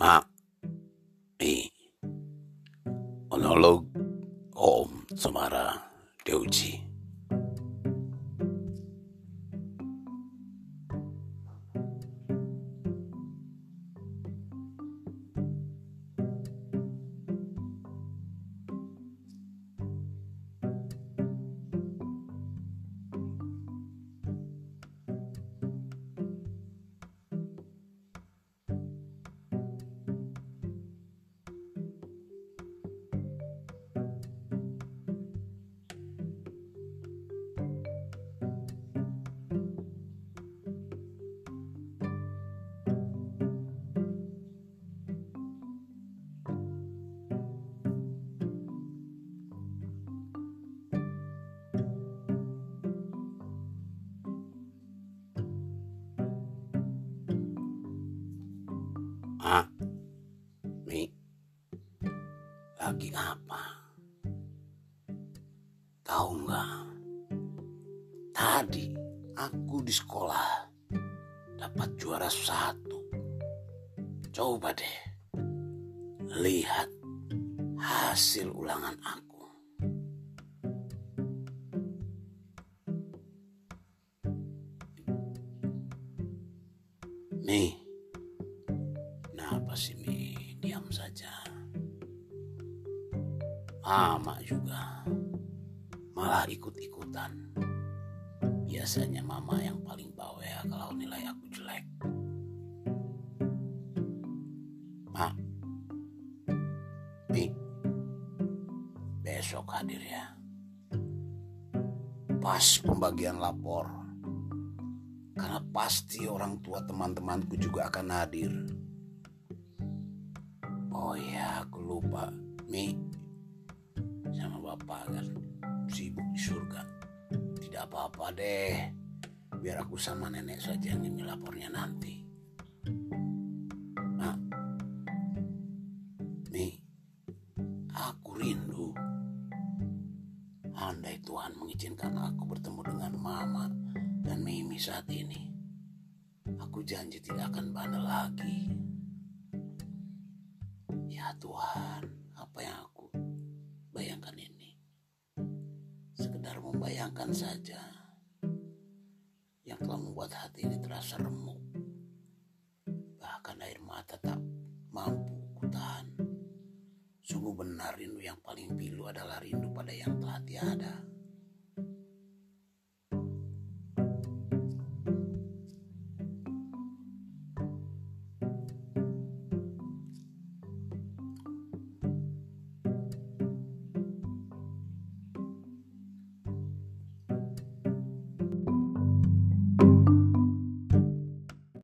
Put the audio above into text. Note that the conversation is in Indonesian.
Mak, nih, monolog Om Sumara Deuci. Ah, Mi, lagi apa? Tahu nggak? Tadi aku di sekolah dapat juara satu. Coba deh, lihat hasil ulangan aku. Mi, kenapa sih diam saja? Mama juga malah ikut-ikutan. Biasanya mama yang paling bawel kalau nilai aku jelek. Mak, Mi, besok hadir ya. Pas pembagian lapor, karena pasti orang tua teman-temanku juga akan hadir. Oh iya, aku lupa. Mi, sama bapak kan sibuk di surga. Tidak apa-apa deh. Biar aku sama nenek saja yang ini lapornya nanti. Mak, Mi, aku rindu. Andai Tuhan mengizinkan aku bertemu dengan Mama dan Mimi saat ini. Aku janji tidak akan bandel lagi. Ya Tuhan, apa yang aku bayangkan ini? Sekedar membayangkan saja yang telah membuat hati ini terasa remuk. Bahkan air mata tak mampu kutahan. Sungguh benar rindu yang paling pilu adalah rindu pada yang telah tiada.